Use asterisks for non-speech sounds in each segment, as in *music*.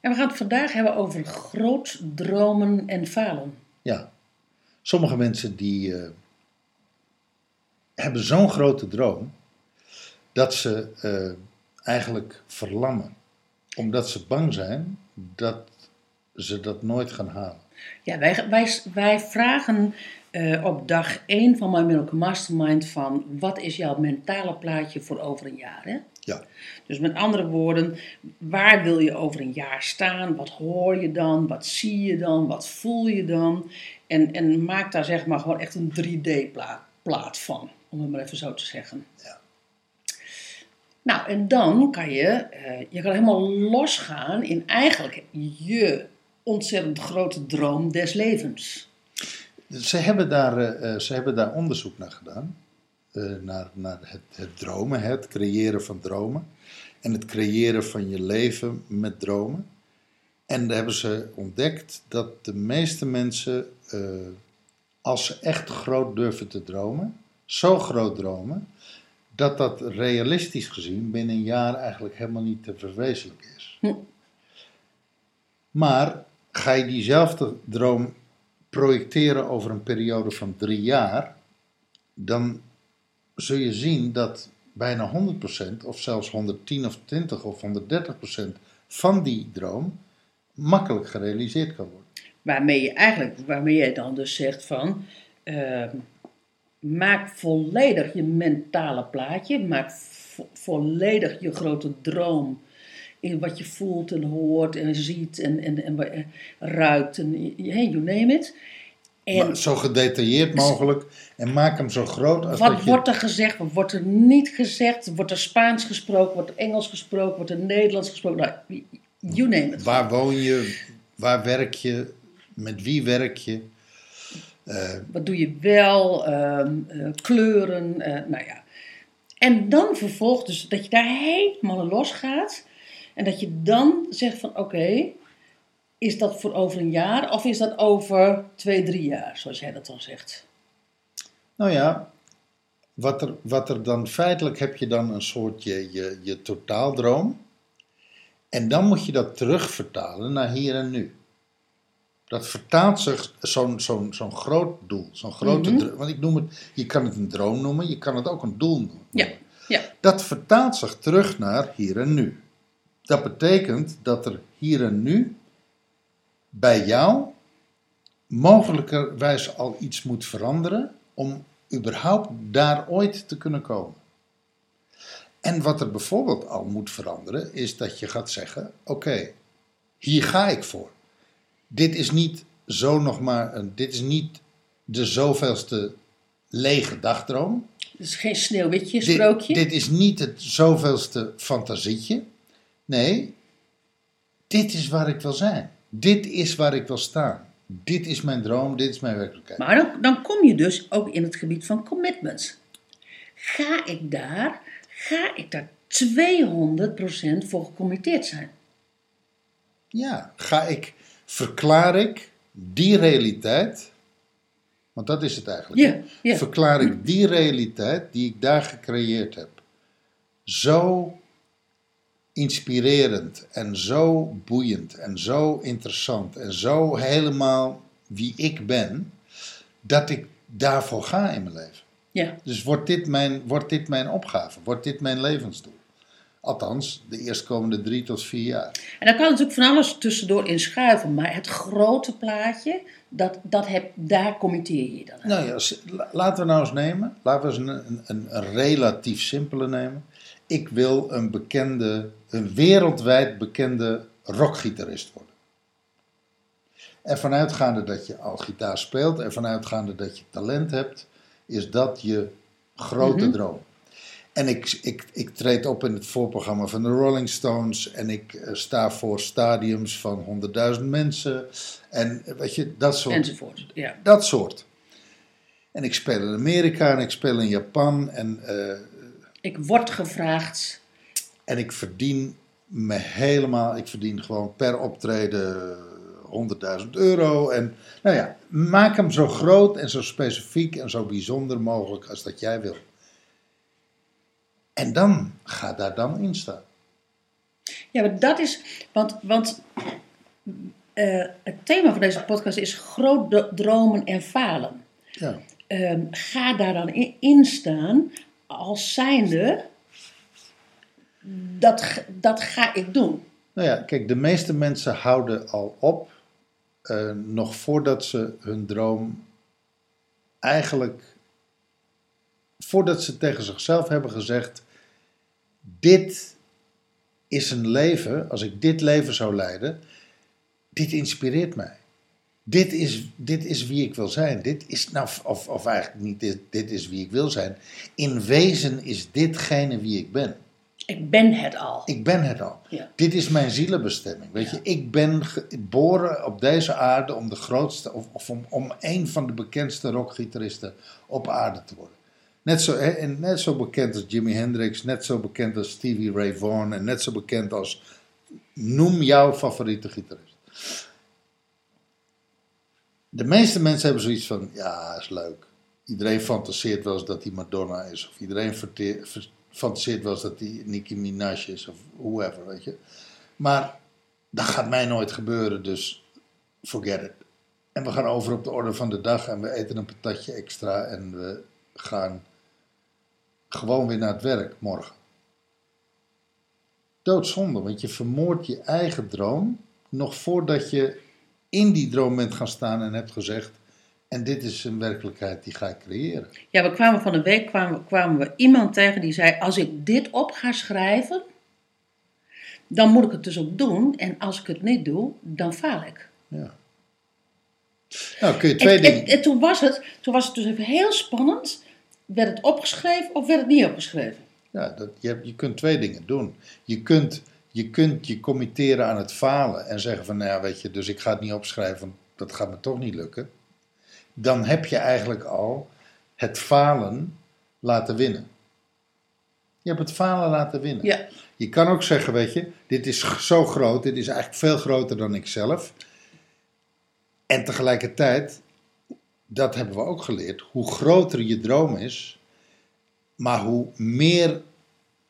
En we gaan het vandaag hebben over groot dromen en falen. Ja, sommige mensen die eh, hebben zo'n grote droom dat ze eh, eigenlijk verlammen. Omdat ze bang zijn dat ze dat nooit gaan halen. Ja, wij, wij, wij vragen eh, op dag 1 van My Miracle Mastermind van wat is jouw mentale plaatje voor over een jaar? Hè? Ja, Dus met andere woorden, waar wil je over een jaar staan? Wat hoor je dan? Wat zie je dan? Wat voel je dan? En, en maak daar zeg maar gewoon echt een 3D-plaat plaat van, om het maar even zo te zeggen. Ja. Nou, en dan kan je, eh, je kan helemaal losgaan in eigenlijk je ontzettend grote droom des levens. Ze hebben daar, eh, eh, ze hebben daar onderzoek naar gedaan. eh, naar naar het, het dromen, het creëren van dromen. En het creëren van je leven met dromen. En daar hebben ze ontdekt dat de meeste mensen, als ze echt groot durven te dromen, zo groot dromen, dat dat realistisch gezien binnen een jaar eigenlijk helemaal niet te verwezenlijken is. Hm. Maar ga je diezelfde droom projecteren over een periode van drie jaar, dan zul je zien dat bijna 100% of zelfs 110 of 20 of 130% van die droom makkelijk gerealiseerd kan worden. Waarmee je eigenlijk, waarmee jij dan dus zegt van, ehm, maak volledig je mentale plaatje, maak vo- volledig je grote droom in wat je voelt en hoort en ziet en, en, en, eh, ruikt en hey, you name it. En Maar zo gedetailleerd mogelijk en maak hem zo groot als wat dat je... wordt er gezegd, wat wordt er niet gezegd, wordt er Spaans gesproken, wordt er Engels gesproken, wordt er Nederlands gesproken, nou, you name it. Waar woon je? Waar werk je? Met wie werk je? Eh, Wat doe je wel? ehm, eh, kleuren, nou ja. En dan vervolgens dus dat je daar helemaal los gaat. En dat je dan zegt van oké, is dat voor over een jaar of is dat over twee, drie jaar, zoals jij dat dan zegt? Nou ja, wat er, wat er dan feitelijk heb je dan een soort je, je, je totaaldroom. En dan moet je dat terugvertalen naar hier en nu. Dat vertaalt zich zo'n zo'n zo'n groot doel, zo'n grote Mhm. Want ik noem het, je kan het een droom noemen, je kan het ook een doel noemen. Ja, ja. Dat vertaalt zich terug naar hier en nu. Dat betekent dat er hier en nu bij jou mogelijkerwijs al iets moet veranderen om überhaupt daar ooit te kunnen komen. En wat er bijvoorbeeld al moet veranderen, is dat je gaat zeggen: Oké, hier ga ik voor. Dit is niet zo nog maar een, dit is niet de zoveelste lege dagdroom. Dus geen sneeuwwitje, Dit, sprookje. dit is niet het zoveelste fantasietje. Nee, dit is waar ik wil zijn. Dit is waar ik wil staan. Dit is mijn droom, dit is mijn werkelijkheid. Maar dan, dan kom je dus ook in het gebied van commitments. Ga ik daar, ga ik daar 200% voor gecommitteerd zijn? Ja, ga ik, verklaar ik die realiteit, want dat is het eigenlijk. Ja. Verklaar ik die realiteit die ik daar gecreëerd heb, zo inspirerend en zo boeiend en zo interessant en zo helemaal wie ik ben, dat ik daarvoor ga in mijn leven. Ja. Dus wordt dit mijn, wordt dit mijn opgave? Wordt dit mijn levensdoel? Althans, de eerstkomende drie tot vier jaar. En daar kan natuurlijk van alles tussendoor in schuiven, maar het grote plaatje, dat, dat heb, daar committeer je dan aan. Nou ja, laten we nou eens nemen. Laten we eens een, een, een, een relatief simpele nemen. Ik wil een bekende, een wereldwijd bekende rockgitarist worden. En vanuitgaande dat je al gitaar speelt en vanuitgaande dat je talent hebt, is dat je grote Mhm. droom. En ik, ik, ik treed op in het voorprogramma van de Rolling Stones. En ik eh, sta voor stadiums van 100.000 mensen. En eh, weet je, dat soort. Enzovoort. Ja. Dat soort. En ik speel in Amerika en ik speel in Japan. En, eh, Ik word gevraagd. en ik verdien me helemaal. Ik verdien gewoon per optreden 100.000 euro. En nou ja, maak hem zo groot en zo specifiek en zo bijzonder mogelijk als dat jij wil. En dan ga daar dan in staan. Ja, maar dat is. Want, want eh, het thema van deze podcast is groot dromen en falen. Ja. Ehm, ga daar dan in, in staan als zijnde. Dat, dat ga ik doen. Nou ja, kijk, de meeste mensen houden al op, eh, nog voordat ze hun droom eigenlijk, voordat ze tegen zichzelf hebben gezegd, dit is een leven, als ik dit leven zou leiden, dit inspireert mij. Dit is, dit is wie ik wil zijn. Dit is, nou, of, of eigenlijk niet, dit, dit is wie ik wil zijn. In wezen is ditgene wie ik ben. Ik ben het al. Ik ben het al. Ja. Dit is mijn zielenbestemming. Weet je, ik ben geboren op deze aarde om de grootste, of, of om, om een van de bekendste rockgitaristen op aarde te worden. Net zo, hè, en net zo bekend als Jimi Hendrix, net zo bekend als Stevie Ray Vaughan en net zo bekend als. Noem jouw favoriete gitarist. De meeste mensen hebben zoiets van: ja, is leuk. Iedereen fantaseert wel eens dat hij Madonna is, of iedereen fantaseert wel eens dat hij Nicki Minaj is, of whoever, weet je. Maar dat gaat mij nooit gebeuren, dus forget it. En we gaan over op de orde van de dag en we eten een patatje extra en we gaan gewoon weer naar het werk morgen. Doodzonde, want je vermoordt je eigen droom nog voordat je in die droom bent gaan staan en hebt gezegd: en dit is een werkelijkheid die ga ik creëren. Ja, we kwamen van de week kwamen, kwamen we iemand tegen die zei: Als ik dit op ga schrijven, dan moet ik het dus ook doen. En als ik het niet doe, dan faal ik. Ja. Nou, kun je twee En, dingen. en, en toen, was het, toen was het dus even heel spannend. Werd het opgeschreven of werd het niet opgeschreven? Ja, dat, je, je kunt twee dingen doen. Je kunt, je kunt je committeren aan het falen en zeggen van, nou ja, weet je, dus ik ga het niet opschrijven, want dat gaat me toch niet lukken. Dan heb je eigenlijk al het falen laten winnen. Je hebt het falen laten winnen. Ja, Je kan ook zeggen, weet je, dit is zo groot, dit is eigenlijk veel groter dan ik zelf. En tegelijkertijd, dat hebben we ook geleerd, hoe groter je droom is, maar hoe meer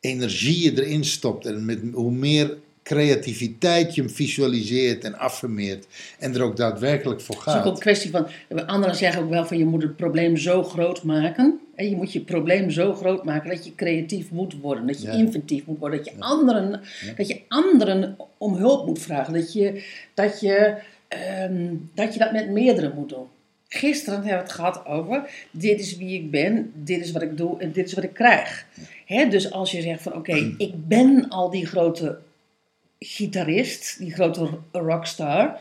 energie je erin stopt en met, hoe meer creativiteit je hem visualiseert en affirmeert en er ook daadwerkelijk voor het is ook een gaat. kwestie van. Anderen zeggen ook wel van je moet het probleem zo groot maken. En je moet je probleem zo groot maken dat je creatief moet worden. Dat je Ja. inventief moet worden. Dat je, anderen, dat je anderen om hulp moet vragen. Dat je dat, je, ehm, dat, je dat met meerdere moet doen. Gisteren hebben we het gehad over dit is wie ik ben, dit is wat ik doe en dit is wat ik krijg. Hè, dus als je zegt van oké, ik ben al die grote gitarist, die grote rockstar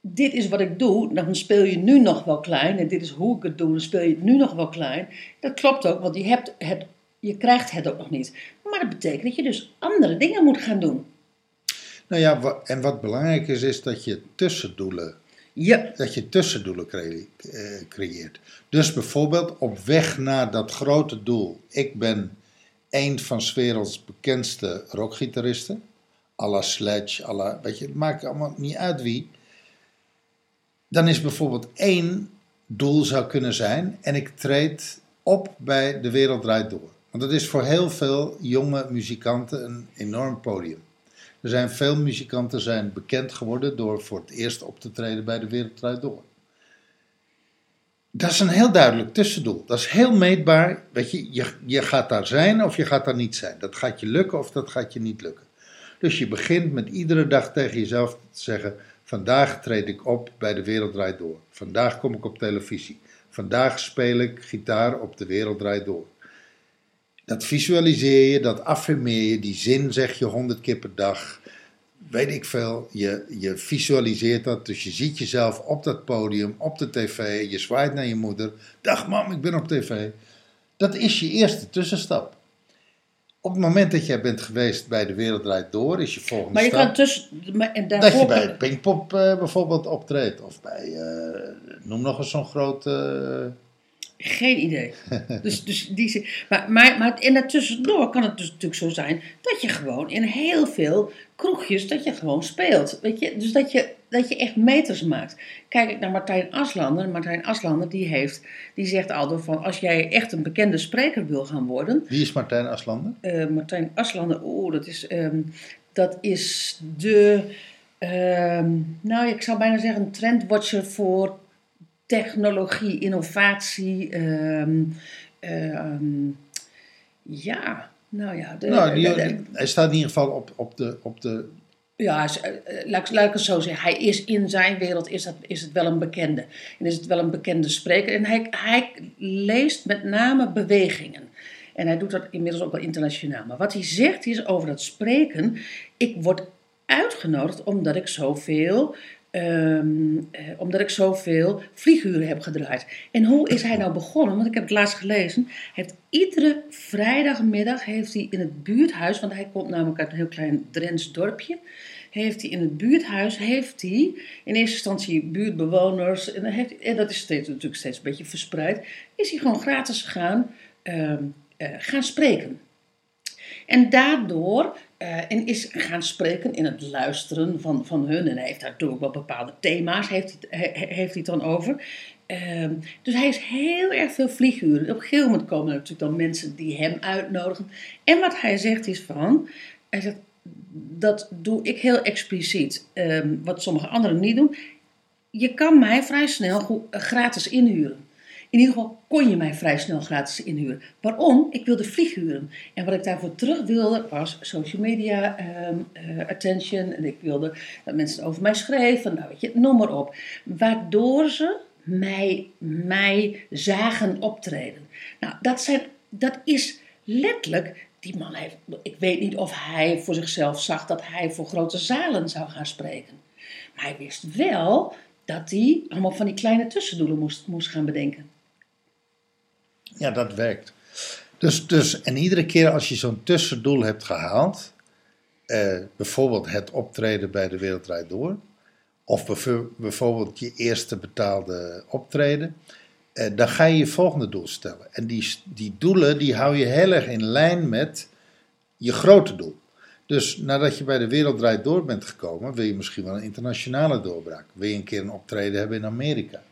dit is wat ik doe, dan speel je nu nog wel klein. En dit is hoe ik het doe, dan speel je het nu nog wel klein. Dat klopt ook, want je, hebt het, je krijgt het ook nog niet. Maar dat betekent dat je dus andere dingen moet gaan doen. Nou ja, en wat belangrijk is, is dat je tussendoelen Dat je tussendoelen eh, creëert. Dus bijvoorbeeld op weg naar dat grote doel. Ik ben een van 's werelds bekendste rockgitaristen. à la Sledge, à la, weet je, het maakt allemaal niet uit wie. Dan is bijvoorbeeld één doel zou kunnen zijn. En ik treed op bij De Wereld Draait Door. Want dat is voor heel veel jonge muzikanten een enorm podium. Er zijn veel muzikanten zijn bekend geworden door voor het eerst op te treden bij De Wereld Draait Door. Dat is een heel duidelijk tussendoel. Dat is heel meetbaar. Weet je, je, je gaat daar zijn of je gaat daar niet zijn. Dat gaat je lukken of dat gaat je niet lukken. Dus je begint met iedere dag tegen jezelf te zeggen: Vandaag treed ik op bij De Wereld Draait Door. Vandaag kom ik op televisie. Vandaag speel ik gitaar op De Wereld Draait Door. Dat visualiseer je, dat affirmeer je, die zin zeg je honderd keer per dag. Weet ik veel, je, je visualiseert dat, dus je ziet jezelf op dat podium, op de tv, je zwaait naar je moeder. Dag mam, ik ben op tv. Dat is je eerste tussenstap. Op het moment dat jij bent geweest bij De Wereld Draait Door, is je volgende Maar je stap kan tussen... maar- En dat je bij Pinkpop eh, bijvoorbeeld optreedt. Of bij, eh, noem nog eens zo'n groot... eh, Geen idee. *laughs* dus, dus die, maar, maar, maar in dat tussendoor kan het dus natuurlijk zo zijn dat je gewoon in heel veel kroegjes dat je gewoon speelt. Weet je? Dus dat je, dat je echt meters maakt. Kijk ik naar Martijn Aslander. Martijn Aslander die heeft, die zegt altijd van als jij echt een bekende spreker wil gaan worden. wie is Martijn Aslander? eh, Martijn Aslander, oeh, dat is, ehm, dat is de, ehm, nou ik zou bijna zeggen een trendwatcher voor technologie, innovatie. ehm, ehm, ja, nou ja. De, nou, die, de- de- hij staat in ieder geval op, op, de, op de... ja, eh, eh, laat, ik- laat ik het zo zeggen. Hij is in zijn wereld is, dat, is het wel een bekende. En is het wel een bekende spreker. En hij, hij leest met name bewegingen. En hij doet dat inmiddels ook wel internationaal. Maar wat hij zegt is over dat spreken. Ik word uitgenodigd omdat ik zoveel. Ehm, eh, omdat ik zoveel vlieguren heb gedraaid. En hoe is hij nou begonnen? Want ik heb het laatst gelezen. Hij heeft iedere vrijdagmiddag heeft hij in het buurthuis, want hij komt namelijk uit een heel klein Drents dorpje, heeft hij in het buurthuis, heeft hij in eerste instantie buurtbewoners, en, en dat is steeds, natuurlijk steeds een beetje verspreid, is hij gewoon gratis gaan, ehm, eh, gaan spreken. En daardoor, eh, en is gaan spreken in het luisteren van, van hun. En hij heeft daar natuurlijk wel bepaalde thema's, heeft hij, he- he- heeft hij dan over. Ehm, dus hij is heel erg veel vlieguren. Op een gegeven moment komen er natuurlijk dan mensen die hem uitnodigen. En wat hij zegt is van, dat doe ik heel expliciet. Ehm, wat sommige anderen niet doen. Je kan mij vrij snel gratis inhuren. In ieder geval kon je mij vrij snel gratis inhuren. Waarom? Ik wilde vlieguren. En wat ik daarvoor terug wilde was social media ehm, eh, attention. En ik wilde dat mensen over mij schreven. Nou weet je, noem maar op. Waardoor ze mij, mij zagen optreden. Nou, dat, zijn, dat is letterlijk... Die man heeft... Ik weet niet of hij voor zichzelf zag dat hij voor grote zalen zou gaan spreken. Maar hij wist wel dat hij allemaal van die kleine tussendoelen moest, moest gaan bedenken. Ja, dat werkt. Dus, dus, en iedere keer als je zo'n tussendoel hebt gehaald, eh, bijvoorbeeld het optreden bij de Wereld Draait Door, of bijv- bijvoorbeeld je eerste betaalde optreden, eh, dan ga je je volgende doel stellen. En die, die doelen die hou je heel erg in lijn met je grote doel. Dus nadat je bij de Wereld Draait Door bent gekomen, wil je misschien wel een internationale doorbraak. Wil je een keer een optreden hebben in Amerika.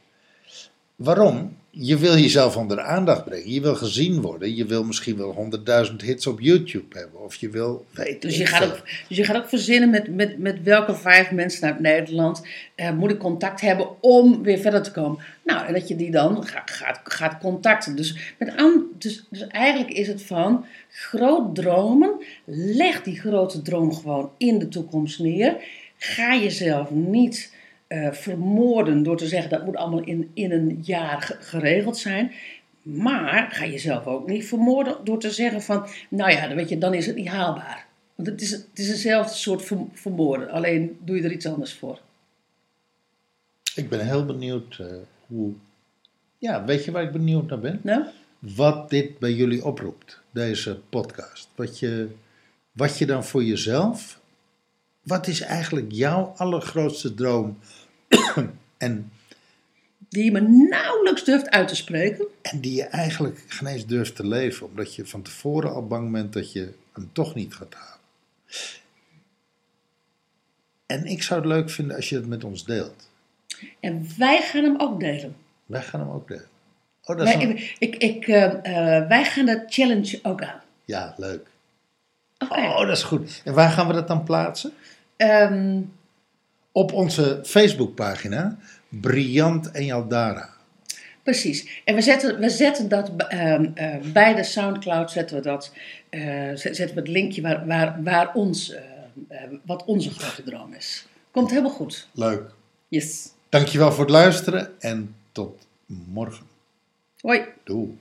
Waarom? Je wil jezelf onder de aandacht brengen. Je wil gezien worden. Je wil misschien wel 100.000 hits op YouTube hebben. Of je wil. Weet Dus je gaat ook, dus je gaat ook verzinnen met, met, met welke vijf mensen uit Nederland eh, moet ik contact hebben om weer verder te komen. Nou, en dat je die dan gaat, gaat, gaat contacten. Dus, met aan, dus, dus eigenlijk is het van groot dromen. Leg die grote droom gewoon in de toekomst neer. Ga jezelf niet eh, vermoorden door te zeggen dat moet allemaal in, in een jaar ge- geregeld zijn. Maar ga jezelf ook niet vermoorden door te zeggen van, nou ja, dan, weet je, dan is het niet haalbaar. Want het is, het is eenzelfde soort ver- vermoorden, alleen doe je er iets anders voor. Ik ben heel benieuwd eh, hoe. Ja, weet je waar ik benieuwd naar ben? Nou? Wat dit bij jullie oproept, deze podcast. Wat je, wat je dan voor jezelf. Wat is eigenlijk jouw allergrootste droom? *clears throat* en, Die je me nauwelijks durft uit te spreken. en die je eigenlijk geen eens durft te leven, omdat je van tevoren al bang bent dat je hem toch niet gaat halen. En ik zou het leuk vinden als je het met ons deelt. En wij gaan hem ook delen. Wij gaan hem ook delen. Oh, dat is Wij, een- ik, ik, eh, eh, wij gaan de challenge ook aan. Ja, leuk. Oh, dat is goed. En waar gaan we dat dan plaatsen? Ehm, Op onze Facebookpagina, Briant en Jaldara. precies. En we zetten, we zetten dat ehm, eh, bij de Soundcloud, zetten we dat, eh, zet- zetten we het linkje waar, waar, waar ons, eh, wat onze grote droom is. Komt helemaal goed. Leuk. Yes. Dankjewel voor het luisteren en tot morgen. Hoi. Doei.